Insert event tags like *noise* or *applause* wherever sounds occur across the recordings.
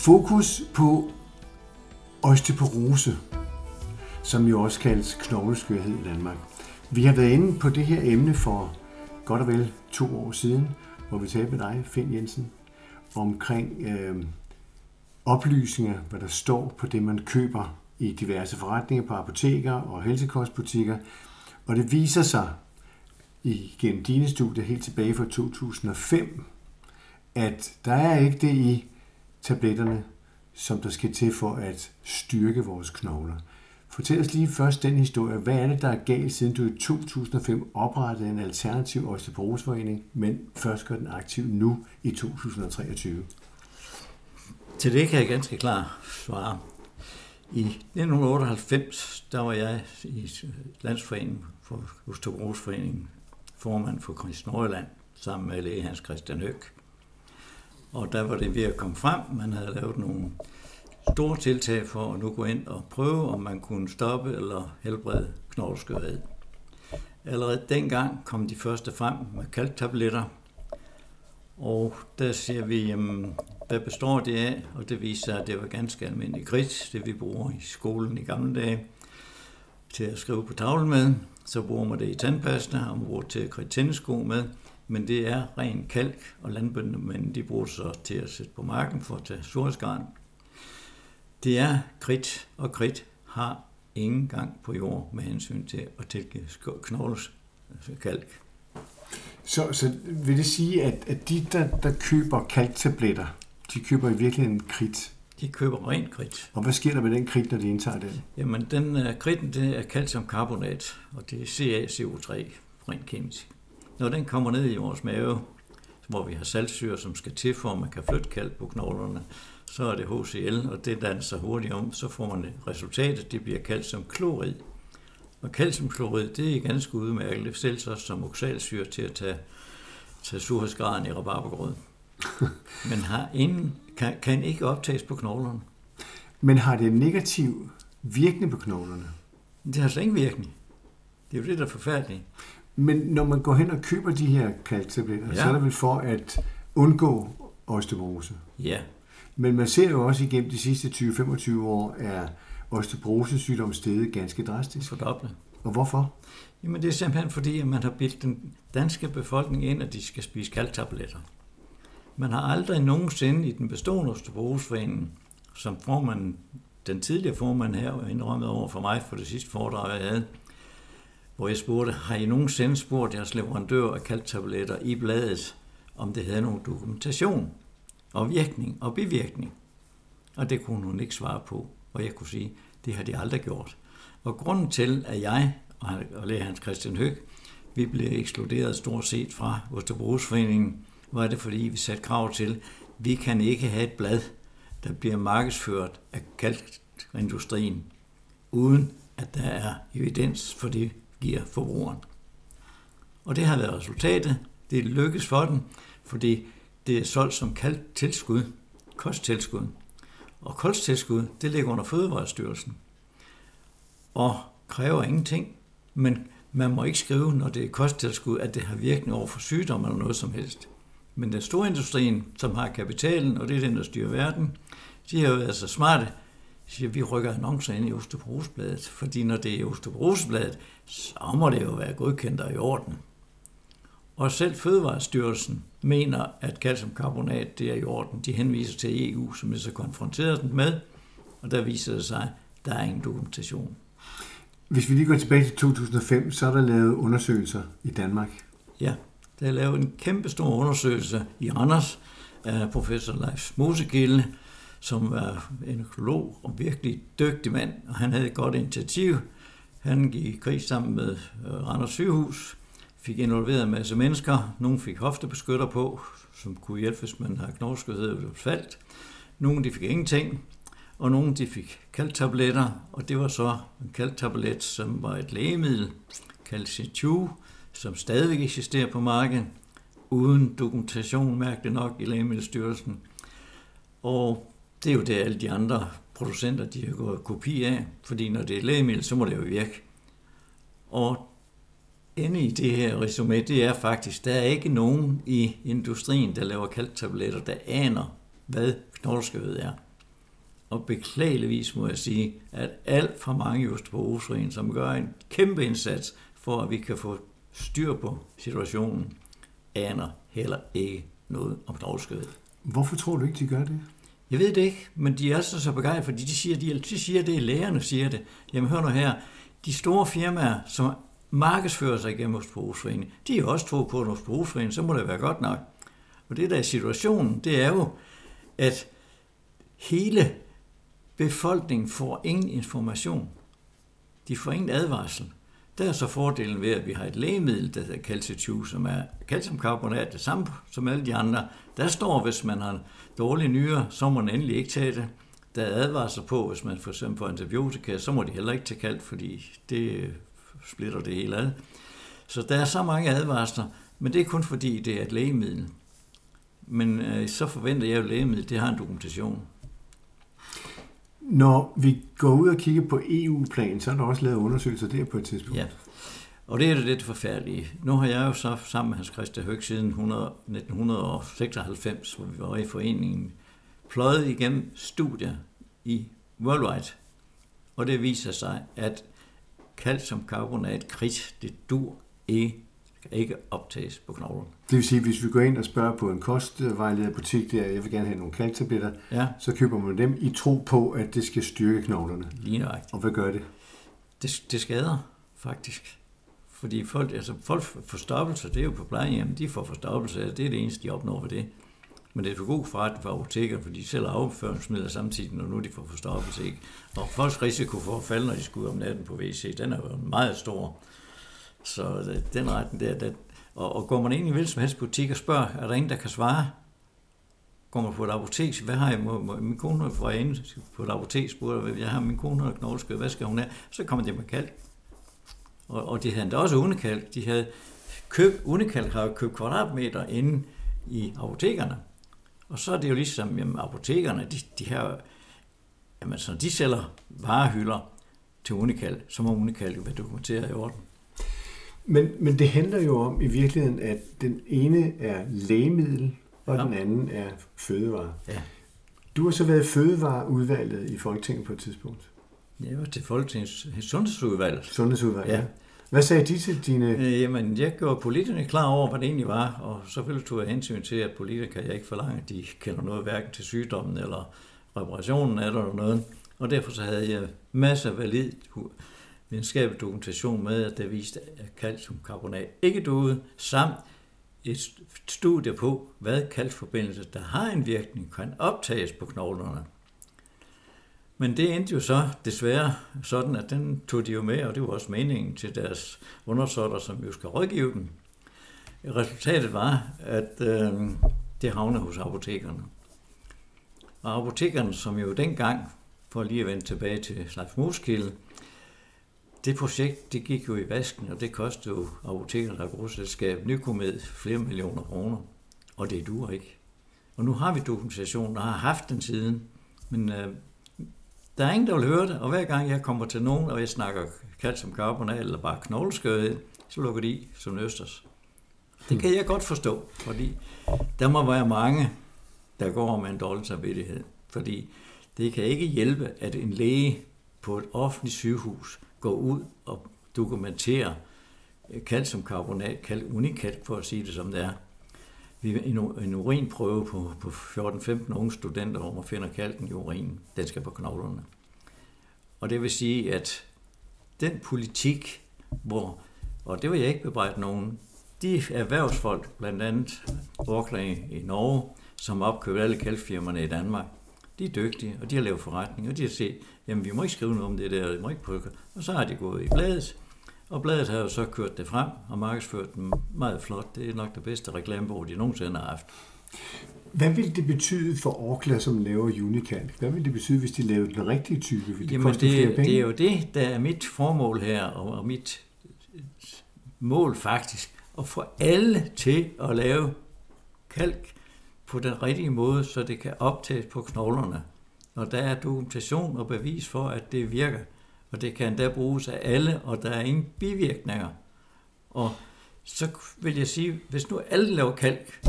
Fokus på osteoporose, som jo også kaldes knogleskørhed i Danmark. Vi har været inde på det her emne for godt og vel to år siden, hvor vi talte med dig, Finn Jensen, omkring øh, oplysninger, hvad der står på det, man køber i diverse forretninger på apoteker og helsekostbutikker. Og det viser sig igennem dine studier helt tilbage fra 2005, at der er ikke det i tabletterne, som der skal til for at styrke vores knogler. Fortæl os lige først den historie. Hvad er det, der er galt, siden du i 2005 oprettede en alternativ osteoporoseforening, men først gør den aktiv nu i 2023? Til det kan jeg ganske klart svare. I 1998, der var jeg i Landsforeningen for Osteoporoseforeningen, formand for Krist sammen med læge Hans Christian Høg. Og der var det ved at komme frem. Man havde lavet nogle store tiltag for at nu gå ind og prøve, om man kunne stoppe eller helbrede knogleskørhed. Allerede dengang kom de første frem med kalktabletter, og der ser vi, hvad består det af? Og det viser sig, at det var ganske almindelig kridt, det vi bruger i skolen i gamle dage, til at skrive på tavlen med. Så bruger man det i tandpasta, og man bruger det til at kridte tennisko med. Men det er ren kalk, og landbøndene, men de bruger så til at sætte på marken for at tage surskaren. Det er kridt, og kridt har ingen gang på jord med hensyn til at tilgive knogles altså kalk. Så, så vil det sige, at, at de, der, der køber kalktabletter, de køber i virkeligheden kridt? De køber rent kridt. Og hvad sker der med den kridt, når de indtager den? Jamen, den uh, kridten, det er calciumkarbonat, og det er CaCO3, rent kemisk. Når den kommer ned i vores mave, hvor vi har saltsyre, som skal til, for at man kan flytte kalk på knoglerne, så er det HCl, og det danner sig hurtigt om, så får man det resultatet, det bliver calciumklorid. Og calciumklorid, det er ganske udmærket, det sælges også som oxalsyre til at tage, tage surhedsgraden i rabarbergrød. *laughs* Men har ingen, kan, kan ikke optages på knoglerne. Men har det en negativ virkning på knoglerne? Det har slet ingen virkning. Det er jo det, der er forfærdeligt. Men når man går hen og køber de her kalktabletter, ja. så er det vel for at undgå osteoporose? Ja, men man ser jo også igennem de sidste 20-25 år, er osteoporosesygdom steget ganske drastisk. Fordoblet. Og hvorfor? Jamen det er simpelthen fordi, at man har bildt den danske befolkning ind, at de skal spise kalktabletter. Man har aldrig nogensinde i den bestående osteoporosforening, som formand, den tidligere formand her indrømmet over for mig for det sidste foredrag, jeg havde, hvor jeg spurgte, har I nogensinde spurgt jeres leverandør af kalktabletter i bladet, om det havde nogen dokumentation? og virkning og bivirkning. Og det kunne hun ikke svare på, og jeg kunne sige, det har de aldrig gjort. Og grunden til, at jeg og læge Hans Christian Høg, vi blev ekskluderet stort set fra Osterbrugsforeningen, var det fordi, vi satte krav til, vi kan ikke have et blad, der bliver markedsført af kalkindustrien, uden at der er evidens for det giver forbrugeren. Og det har været resultatet. Det lykkes for den, fordi det er solgt som kaldt tilskud, kosttilskud. Og kosttilskud, det ligger under Fødevarestyrelsen. Og kræver ingenting, men man må ikke skrive, når det er kosttilskud, at det har virkning over for sygdom eller noget som helst. Men den store industrien, som har kapitalen, og det er den, der styrer verden, de har jo været så smarte, siger, vi rykker annoncer ind i Osteoporosebladet, fordi når det er Osteoporosebladet, så må det jo være godkendt og i orden. Og selv Fødevarestyrelsen mener, at calciumkarbonat det er i orden. De henviser til EU, som er så konfronteret den med, og der viser det sig, at der er ingen dokumentation. Hvis vi lige går tilbage til 2005, så er der lavet undersøgelser i Danmark. Ja, der er lavet en kæmpe stor undersøgelse i Randers af professor Leif Mosekilde, som var en økolog og virkelig dygtig mand, og han havde et godt initiativ. Han gik i krig sammen med øh, Randers sygehus, fik involveret en masse mennesker. Nogle fik hoftebeskytter på, som kunne hjælpe, hvis man har knogleskødhed eller faldt. Nogle de fik ingenting, og nogle de fik kalktabletter, og det var så en kalktablet, som var et lægemiddel, Calcitu, som stadigvæk eksisterer på markedet, uden dokumentation, mærkeligt nok, i Lægemiddelstyrelsen. Og det er jo det, alle de andre producenter, de har gået kopi af, fordi når det er lægemiddel, så må det jo virke. Og inde i det her resume, det er faktisk, der er ikke nogen i industrien, der laver kalktabletter, der aner, hvad knogleskørhed er. og beklageligvis må jeg sige, at alt for mange just på som gør en kæmpe indsats for, at vi kan få styr på situationen, aner heller ikke noget om knogleskødet. Hvorfor tror du ikke, de gør det? Jeg ved det ikke, men de er så, så begejstrede, fordi de siger, de, de siger det, lægerne siger det. Jamen hør nu her, de store firmaer, som markedsfører sig gennem Osteoporosforeningen, de er også tro på en Osteoporosforening, så må det være godt nok. Og det der er situationen, det er jo, at hele befolkningen får ingen information. De får ingen advarsel. Der er så fordelen ved, at vi har et lægemiddel, der hedder calcium, som er calciumkarbonat, det samme som alle de andre. Der står, hvis man har dårlige nyrer, så må man endelig ikke tage det. Der er advarsler på, hvis man for eksempel får antibiotika, så må de heller ikke tage kalk, fordi det splitter det hele ad. Så der er så mange advarsler, men det er kun fordi, det er et lægemiddel. Men øh, så forventer jeg jo, at lægemiddel det har en dokumentation. Når vi går ud og kigger på EU-plan, så er der også lavet undersøgelser der på et tidspunkt. Ja, og det er det lidt forfærdelige. Nu har jeg jo så sammen med Hans Christian Høg siden 100, 1996, hvor vi var i foreningen, pløjet igennem studier i worldwide. Og det viser sig, at calciumkarbonat, kridt, det dur ikke kan ikke optages på knoglerne. Det vil sige, hvis vi går ind og spørger på en kostvejleder butik, der jeg vil gerne have nogle kalktabletter, ja. så køber man dem i tro på, at det skal styrke knoglerne. Lige nøjagtigt. Og hvad gør det? Det, det skader faktisk. Fordi folk, altså folk forstoppelse, det er jo på plejehjem, de får forstoppelse, det er det eneste, de opnår ved det. Men det er for god forretning for apoteker, for de sælger afføringsmidler samtidig, når nu de får forstoppelse. Ikke? Og folks risiko for at falde, når de skal ud om natten på WC, den er jo meget stor. Så øh, den retten der, der og, og går man ind i hvilken som helst butik og spørger, er der en, der kan svare? Går man på et apotek, hvad har jeg? Må, må, min kone var inde på et apotek, spurgte, jeg har min kone har knogleskød, hvad skal hun have? Så kommer det med kalk. Og, og de havde også unekalk. De havde købt, unekalk har købt kvadratmeter inde i apotekerne. Og så er det jo ligesom, jamen apotekerne, de, de her, jamen så de sælger varehylder til unikal, så må unikal jo være dokumenteret i orden. Men, men det handler jo om i virkeligheden, at den ene er lægemiddel, og ja. den anden er fødevare. Ja. Du har så været fødevareudvalget i Folketinget på et tidspunkt. Jeg var til Folketingets sundhedsudvalg. Sundhedsudvalg, ja. ja. Hvad sagde de til dine... Øh, jamen, jeg gjorde politikerne klar over, hvad det egentlig var, og selvfølgelig tog jeg hensyn til, at politikere jeg ikke forlange, at de kender noget hverken til sygdommen eller reparationen af det eller noget. Og derfor så havde jeg masser af valid videnskabelig dokumentation med, at der viste, at calciumkarbonat ikke døde, samt et studie på, hvad kalkforbindelser, der har en virkning, kan optages på knoglerne. Men det endte jo så desværre sådan, at den tog de jo med, og det var også meningen til deres undersøgter, som jo skal rådgive dem. Resultatet var, at øh, det havnede hos apotekerne. Og apotekerne, som jo dengang, for lige at vende tilbage til Leif Muskilde, det projekt, det gik jo i vasken, og det kostede jo apotekerne, og grusselskab, Nykomed, flere millioner kroner. Og det duer ikke. Og nu har vi dokumentation, og har haft den siden, men øh, der er ingen, der vil høre det, og hver gang jeg kommer til nogen, og jeg snakker calciumkarbonat eller bare knogleskødet, så lukker de i som østers. Det kan jeg godt forstå, fordi der må være mange, der går med en dårlig samvittighed. Fordi det kan ikke hjælpe, at en læge på et offentligt sygehus går ud og dokumenterer calciumkarbonat, kald unikalk for at sige det som det er. Vi en, en urinprøve på, på 14-15 unge studenter, hvor man finder kalken i urinen, den skal på knoglerne. Og det vil sige, at den politik, hvor, og det vil jeg ikke bebrejde nogen, de erhvervsfolk, blandt andet Orkla i Norge, som opkøbte alle kalkfirmaerne i Danmark, de er dygtige, og de har lavet forretning, og de har set, jamen vi må ikke skrive noget om det der, vi må ikke prøve. Og så har de gået i bladet, og bladet har jo så kørt det frem og markedsført dem meget flot. Det er nok det bedste reklamebog, de nogensinde har haft. Hvad vil det betyde for Orkla, som laver Unical? Hvad vil det betyde, hvis de lavede den rigtige type? Vil det Jamen, koste det, flere penge? det er jo det, der er mit formål her, og, og mit mål faktisk, at få alle til at lave kalk på den rigtige måde, så det kan optages på knoglerne. Og der er dokumentation og bevis for, at det virker og det kan endda bruges af alle, og der er ingen bivirkninger. Og så vil jeg sige, hvis nu alle laver kalk,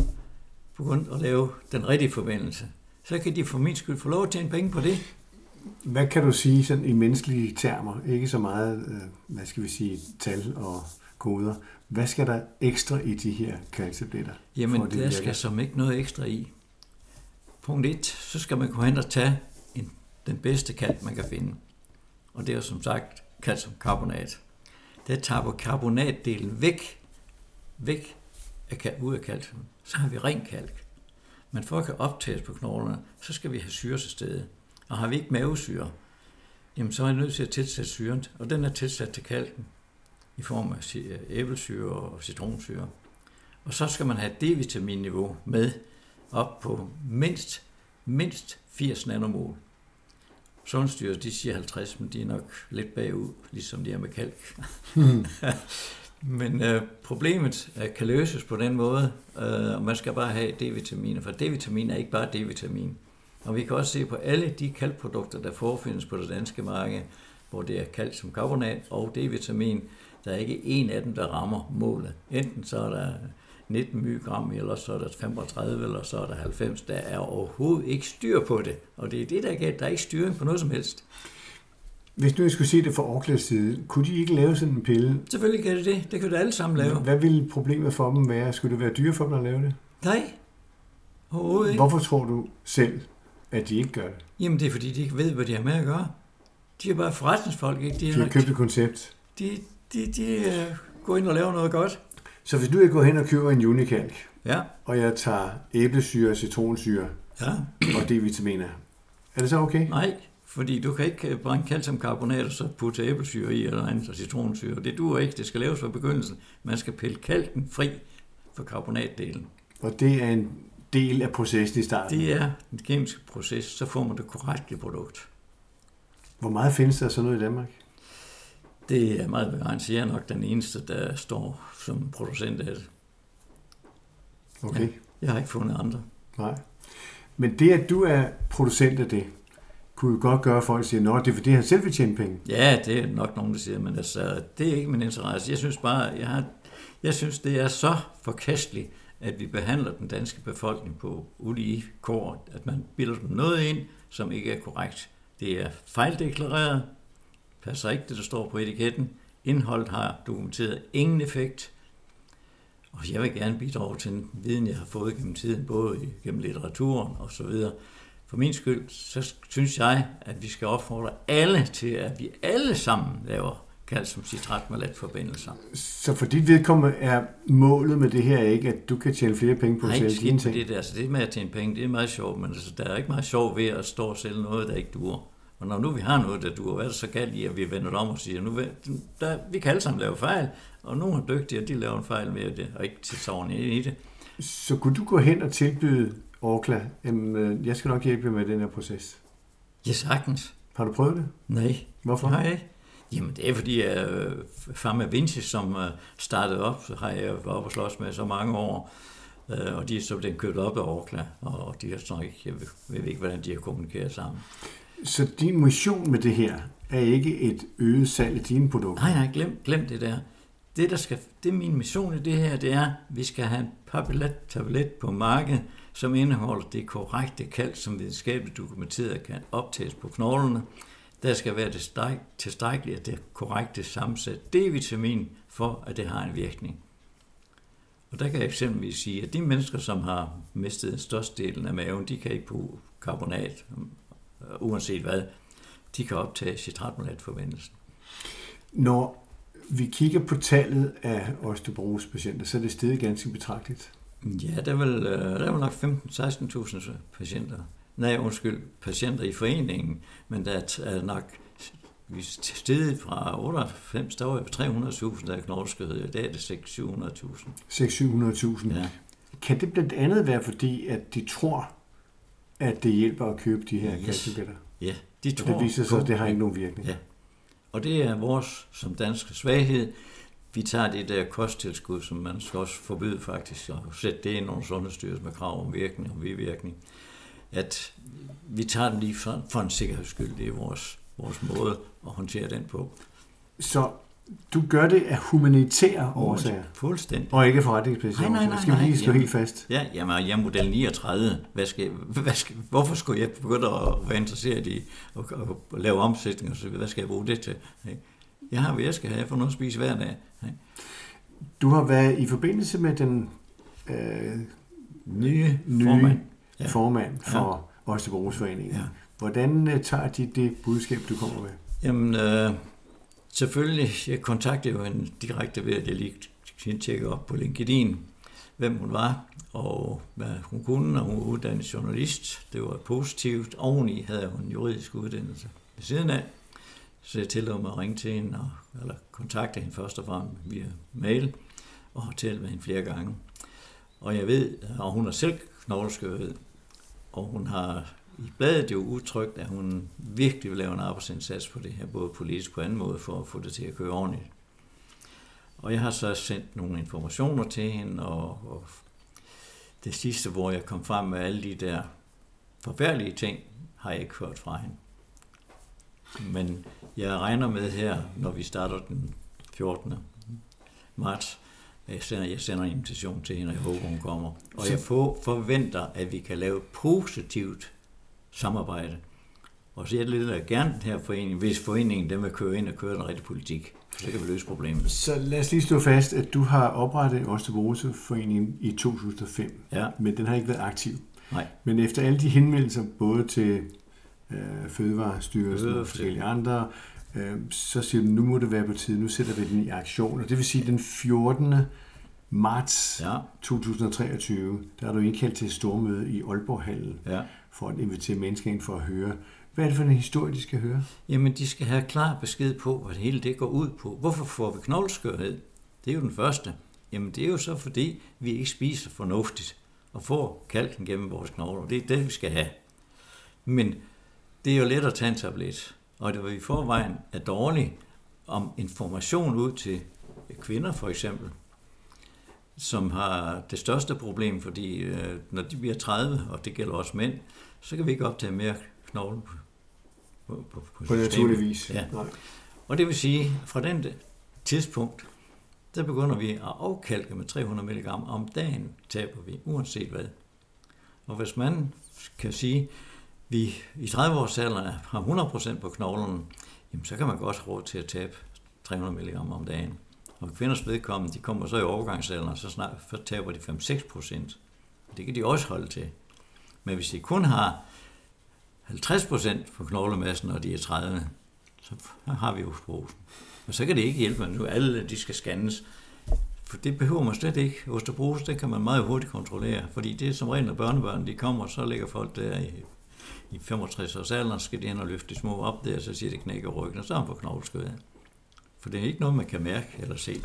på grund af at lave den rigtige forbindelse, så kan de for min skyld få lov at tjene penge på det. Hvad kan du sige sådan i menneskelige termer? Ikke så meget, øh, hvad skal vi sige, tal og koder. Hvad skal der ekstra i de her kalktabletter? Jamen, der skal som ikke noget ekstra i. Punkt 1, så skal man gå hen og tage en, den bedste kalk, man kan finde. Og det er som sagt calciumkarbonat. Der tager karbonatdelen væk, væk af, ud af calcium. Så har vi ren kalk. Men for at kan optages på knoglerne, så skal vi have syre til stede. Og har vi ikke mavesyre, jamen så er jeg nødt til at tilsætte syren, og den er tilsat til kalken i form af æblesyre og citronsyre. Og så skal man have D-vitaminniveau med op på mindst, mindst 80 nanomol. Sundhedsstyrelsen, de siger 50, men de er nok lidt bagud, ligesom de er med kalk. Mm. *laughs* men øh, problemet kan løses på den måde, øh, og man skal bare have D-vitaminer, for D-vitamin er ikke bare D-vitamin. Og vi kan også se på alle de kalkprodukter, der forefindes på det danske marked, hvor det er calciumkarbonat og D-vitamin, der er ikke en af dem, der rammer målet. Enten så er der 19 mg, eller så er der 35, eller så er der 90. Der er overhovedet ikke styr på det. Og det er det, der er galt. Der er ikke styring på noget som helst. Hvis nu jeg skulle se det fra Orklas side, kunne de ikke lave sådan en pille? Selvfølgelig kan det det. Det kan de alle sammen lave. Hvad ville problemet for dem være? Skulle det være dyre for dem at lave det? Nej, overhovedet ikke. Hvorfor tror du selv, at de ikke gør det? Jamen det er fordi, de ikke ved, hvad de har med at gøre. De er bare forretningsfolk, ikke? De, de har købt et koncept. De, de, de uh, går ind og laver noget godt. Så hvis nu jeg går hen og køber en unikalk, ja. og jeg tager æblesyre, citronsyre ja. og D-vitaminer, er det så okay? Nej, fordi du kan ikke brænde calciumkarbonat og så putte æblesyre i eller andet citronsyre. Det duer ikke. Det skal laves fra begyndelsen. Man skal pille kalken fri for karbonatdelen. Og det er en del af processen i starten? Det er en kemisk proces. Så får man det korrekte produkt. Hvor meget findes der så noget i Danmark? Det er meget begrænset. Jeg er nok den eneste, der står som producent af det. Okay. Ja, jeg har ikke fundet andre. Nej. Men det, at du er producent af det, kunne jo godt gøre, at folk siger, at det er fordi, han selv vil tjene penge. Ja, det er nok nogen, der siger, men altså, det er ikke min interesse. Jeg synes bare, jeg, har, jeg synes, det er så forkasteligt, at vi behandler den danske befolkning på ulige kår, at man bilder dem noget ind, som ikke er korrekt. Det er fejldeklareret, passer ikke det, der står på etiketten. Indholdet har dokumenteret ingen effekt. Og jeg vil gerne bidrage til den viden, jeg har fået gennem tiden, både gennem litteraturen og så videre. For min skyld, så synes jeg, at vi skal opfordre alle til, at vi alle sammen laver calciumcitratmalatforbindelser. Så for dit vedkommende er målet med det her ikke, at du kan tjene flere penge på at sælge dine ting? Nej, det, altså, det med at tjene penge, det er meget sjovt, men altså, der er ikke meget sjovt ved at stå og sælge noget, der ikke duer. Og når nu vi har noget, der duer, hvad er det så galt i, at vi vender om og siger, nu, der, vi kan alle sammen lave fejl, og nogle er dygtige, og de laver en fejl med det, og ikke til i det. Så kunne du gå hen og tilbyde Orkla, jamen, øh, jeg skal nok hjælpe med den her proces? Ja, sagtens. Har du prøvet det? Nej. Hvorfor? Nej. Jamen, det er fordi, at uh, Pharma Vinci, som uh, startede op, så har jeg været oppe og slås med så mange år, og de er så den købt op af Orkla, og de har så ikke, jeg ved, ved ikke, hvordan de har kommunikeret sammen. Så din mission med det her er ikke et øget salg af dine produkter? Nej, nej, glem, glem det der. Det, der skal, det er min mission i det her, det er, at vi skal have en papillet tablet på markedet, som indeholder det korrekte kalk, som videnskabeligt dokumenteret kan optages på knoglerne. Der skal være det tilstrækkeligt at det korrekte sammensat D-vitamin, for at det har en virkning. Og der kan jeg eksempelvis sige, at de mennesker, som har mistet størstedelen af maven, de kan ikke bruge karbonat, uanset hvad, de kan optage citratmolatforbindelsen. Når vi kigger på tallet af osteoporose-patienter, så er det steget ganske betragteligt. Ja, der er vel, øh, der er vel nok 15-16.000 patienter. Nej, undskyld, patienter i foreningen, men der er nok vi stedet fra 98, der var 300.000, der er knogleskørhed, i dag er det 600-700.000. 600-700.000. Ja. Kan det blandt andet være fordi, at de tror, at det hjælper at købe de her yes. kalktabletter? Ja, de tror. Og det viser sig, at det har ikke nogen virkning. Ja. Og det er vores, som danske svaghed, vi tager det der kosttilskud, som man skal også forbyde faktisk, og sætte det ind under sundhedsstyrelsen med krav om virkning og bivirkning, at vi tager den lige for, for en sikkerheds skyld. Det er vores, vores måde at håndtere den på. Så Du gør det af humanitære årsager, Fuldstændig. og ikke forretningsmæssige Nej, nej, nej, årsager. Skal vi lige slå ja. helt fast? Ja, jamen, jeg er model 39. Hvad skal, hvad skal, hvorfor skulle jeg begynde at være interesseret i at, at lave omsætning og så? Hvad skal jeg bruge det til? Jeg har, hvad jeg skal have. Jeg får noget at spise hver dag. Du har været i forbindelse med den øh, Nye, nye formand. ja. Formand for ja. Østerbrugsforeningen. Ja. Hvordan øh, tager de det budskab, du kommer med? Jamen, øh, selvfølgelig, jeg kontaktede jo hende direkte ved, at jeg lige tjekkede op på LinkedIn, hvem hun var, og hvad hun kunne, og hun var uddannet journalist. Det var positivt. Oveni havde hun en juridisk uddannelse ved siden af, så jeg tillod mig at ringe til hende, og, eller kontakte hende først og fremmest via mail, og har talt med hende flere gange. Og jeg ved, og hun har selv knogleskørhed, og hun har i bladet jo udtrykt, at hun virkelig vil lave en arbejdsindsats på det her, både politisk på anden måde, for at få det til at køre ordentligt. Og jeg har så sendt nogle informationer til hende, og, og det sidste, hvor jeg kom frem med alle de der forfærdelige ting, har jeg ikke hørt fra hende. Men jeg regner med her, når vi starter den 14. marts, at jeg sender, jeg sender en invitation til hende, og jeg håber, hun kommer. Og jeg for, forventer, at vi kan lave positivt samarbejde. Og så jeg leder gerne den her forening, hvis foreningen den vil køre ind og køre den rigtige politik. Så kan vi løse problemet. Så lad os lige slå fast, at du har oprettet Østerbrugsforeningen i 2005, Ja, men den har ikke været aktiv. nej. Men efter alle de henvendelser, både til øh, Fødevarestyrelsen Øh, og forskellige andre, øh, så siger du, nu må det være på tide, nu sætter vi den i aktion. Og det vil sige, den 14. marts Ja, 2023, der er du indkaldt til et stormøde i Aalborghallen ja for at invitere mennesker ind for at høre. Hvad er det for en historie, de skal høre? Jamen, de skal have klar besked på, hvad det hele det går ud på. Hvorfor får vi knogleskørhed? Det er jo den første. Jamen, det er jo så fordi, vi ikke spiser fornuftigt og får kalken gennem vores knogler. Det er det, vi skal have. Men det er jo let at tage en tablet. Og det var i forvejen er dårligt om information ud til kvinder for eksempel, som har det største problem, fordi øh, når de bliver 30, og det gælder også mænd, så kan vi ikke optage mere knogle på, på, på, på, naturlig vis. Ja. Nej. Og det vil sige, fra den tidspunkt, der begynder vi at afkalke med 300 mg om dagen, taber vi, uanset hvad. Og hvis man kan sige, vi i 30-årsalderen har 100% på knoglerne, jamen så kan man godt råd til at tabe 300 mg om dagen. Og kvinders vedkommende, de kommer så i overgangsalderen, så snart så taber de 5-6%. Det kan de også holde til. Men hvis de kun har 50% på knoglemassen, når de er 30, så har vi jo sprosen. Og så kan det ikke hjælpe, at nu alle de skal scannes. For det behøver man slet ikke. Osteoporose, det kan man meget hurtigt kontrollere, fordi det er som regel, når børnebørn de kommer, så ligger folk der i, i 65 års alderen, så skal de hen og løfte de små op der, så siger det knækker ryggen, og så er han på knogleskødet. For det er ikke noget, man kan mærke eller se.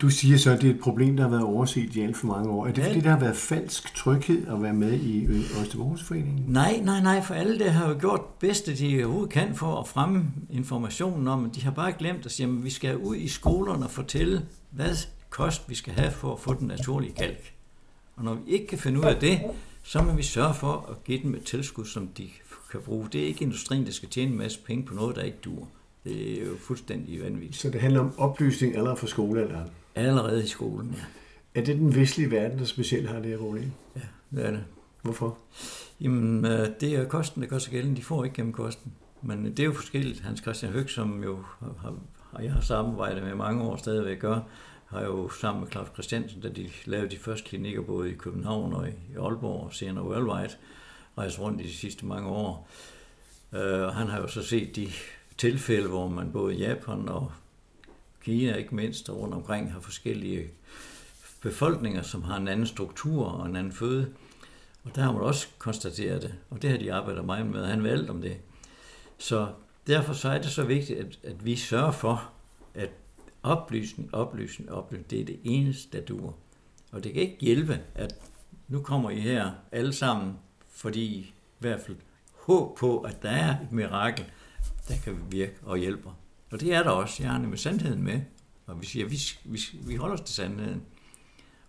Du siger så, at det er et problem, der har været overset i alt for mange år. Er det Ja. fordi, der har været falsk tryghed at være med i Østerbrugsforeningen? Nej, nej, nej, for alle der har jo gjort det bedste, de overhovedet kan for at fremme informationen om, de har bare glemt at sige, at vi skal ud i skolerne og fortælle, hvad kost vi skal have for at få den naturlige kalk. Og når vi ikke kan finde ud af det, så må vi sørge for at give dem et tilskud, som de kan bruge. Det er ikke industrien, der skal tjene en masse penge på noget, der ikke dur. Det er jo fuldstændig vanvittigt. Så det handler om oplysning allerede fra skolealderen. Allerede i skolen, ja. Er det den vestlige verden, der specielt har det her problem? Ja, det er det. Hvorfor? Jamen, øh, det er kosten, der gør sig gældende. De får ikke gennem kosten. Men det er jo forskelligt. Hans Christian Høg, som jo har, har, jeg har samarbejdet med mange år stadigvæk gør, har jo sammen med Claus Christiansen, da de lavede de første klinikker både i København og i Aalborg og senere worldwide, rejst rundt i de sidste mange år. Og han har jo så set de tilfælde, hvor man både Japan og Kina ikke mindst og rundt omkring har forskellige befolkninger, som har en anden struktur og en anden føde. Og der har man også konstateret det, og det har de arbejdet meget med, og han valgte om det. Så derfor så er det så vigtigt, at, at vi sørger for, at oplysning, oplysning, oplysning, det er det eneste, der duer. Og det kan ikke hjælpe, at nu kommer I her alle sammen, fordi i hvert fald håb på, at der er et mirakel, der kan virke og hjælpe. Og det er der også. Jeg har nemlig sandheden med, og vi siger, vi, vi, vi holder os til sandheden.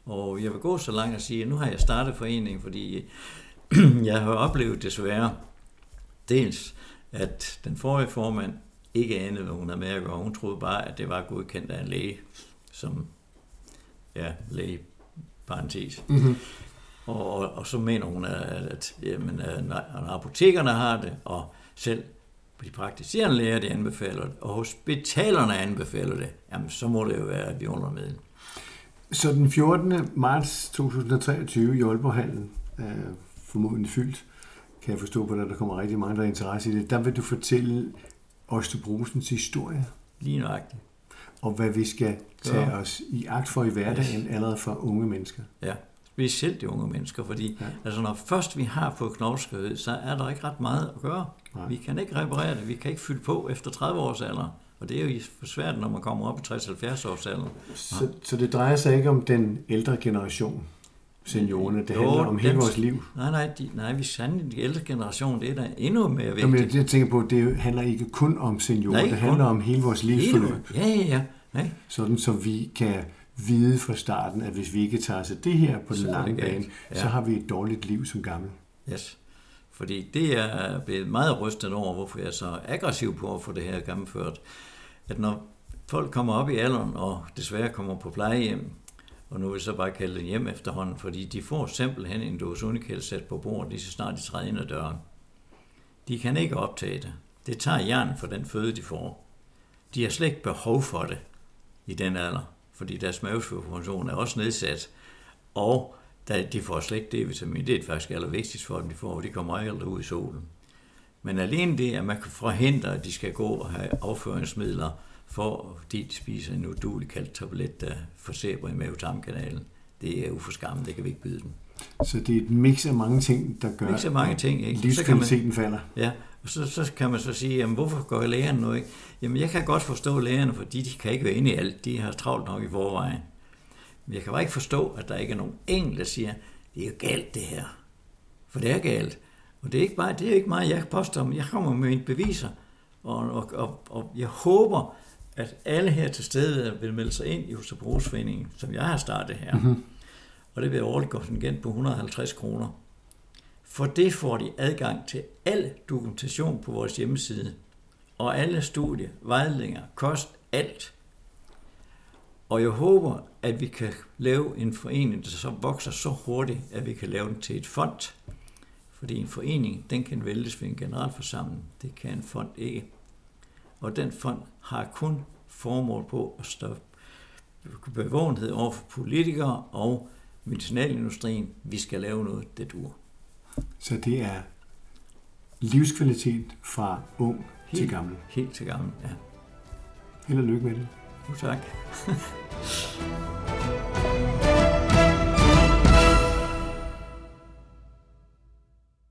Og jeg vil gå så langt og sige, at nu har jeg startet foreningen, fordi *clears throat* jeg har oplevet desværre dels, at den forrige formand ikke anede, hvad hun havde med at gøre. Hun troede bare, at det var godkendt af en læge, som, ja, læge, parentes. Mm-hmm. Og, og, og så mener hun, at, at jamen, når apotekerne har det, og selv de praktiserende læger, de anbefaler det, og hospitalerne anbefaler det, jamen så må det jo være et vidundermiddel. Så den 14. marts 2023 i Aalborghallen, øh, formodentlig fyldt, kan jeg forstå på, at der kommer rigtig mange, der er interesse i det, der vil du fortælle Østerbrusens historie. Lige nøjagtigt. Og hvad vi skal tage os i agt for i hverdagen, allerede for unge mennesker. Ja, specielt de unge mennesker, fordi ja. altså, når først vi har fået knogleskørhed, så er der ikke ret meget at gøre. Nej. Vi kan ikke reparere det, vi kan ikke fylde på efter 30 års alder. Og det er jo svært, når man kommer op i 60-70 års alder. Så, så det drejer sig ikke om den ældre generation, seniorerne. Det jo, handler om hele vores liv. Nej, nej, de, nej vi sandelig de ældre generation, det er da endnu mere vigtigt. Jamen, jeg tænker på, det handler ikke kun om seniorer, nej, det handler kun. om hele vores livsforløb. Ja, ja, ja. Nej. Sådan, så vi kan vide fra starten, at hvis vi ikke tager sig det her på den lange bane, ja. så har vi et dårligt liv som gammel. Yes. Fordi det er blevet meget rystet over, hvorfor jeg er så aggressiv på at få det her gennemført. At når folk kommer op i alderen og desværre kommer på plejehjem, og nu vil jeg så bare kalde det hjem efterhånden, fordi de får simpelthen en dose unikæld sat på bordet, lige så snart de træder ind ad døren. De kan ikke optage det. Det tager hjernen for den føde, de får. De har slet ikke behov for det i den alder, fordi deres mavesfødefunktion er også nedsat, og de får slet ikke D-vitamin. Det er faktisk allervigtigst for dem, de får, de kommer aldrig ud i solen. Men alene det, at man kan forhindre, at de skal gå og have afføringsmidler, for de spiser en udulig kaldt tablet, der forsæber i mavetarmkanalen, det er uforskammet, det kan vi ikke byde dem. Så det er et mix af mange ting, der gør, mix af mange ting, ikke? livskvaliteten falder. Ja, og så, så kan man så sige, jamen, hvorfor går lægerne nu ikke? Jamen, jeg kan godt forstå lægerne, fordi de kan ikke være inde i alt. De har travlt nok i forvejen. Men jeg kan bare ikke forstå, at der ikke er nogen enkelt, der siger, det er jo galt det her. For det er galt. Og det er ikke, bare, det er ikke meget, jeg påstår, men jeg kommer med mine beviser. Og, og, og, og jeg håber, at alle her til stede vil melde sig ind i Husabrugsforeningen, som jeg har startet her. Mm-hmm. Og det vil årligt kontingent på 150 kroner. For det får de adgang til al dokumentation på vores hjemmeside. Og alle studier, vejledninger, kost, alt. Og jeg håber, at vi kan lave en forening, der så vokser så hurtigt, at vi kan lave den til et fond. Fordi en forening, den kan vælges ved en generalforsamling. Det kan en fond ikke. Og den fond har kun formål på at stoppe bevågenhed over for politikere og medicinalindustrien. Vi skal lave noget, det dur. Så det er livskvalitet fra ung helt, til gammel? Helt til gammel, ja. Held og lykke med det. Jo, tak. *laughs*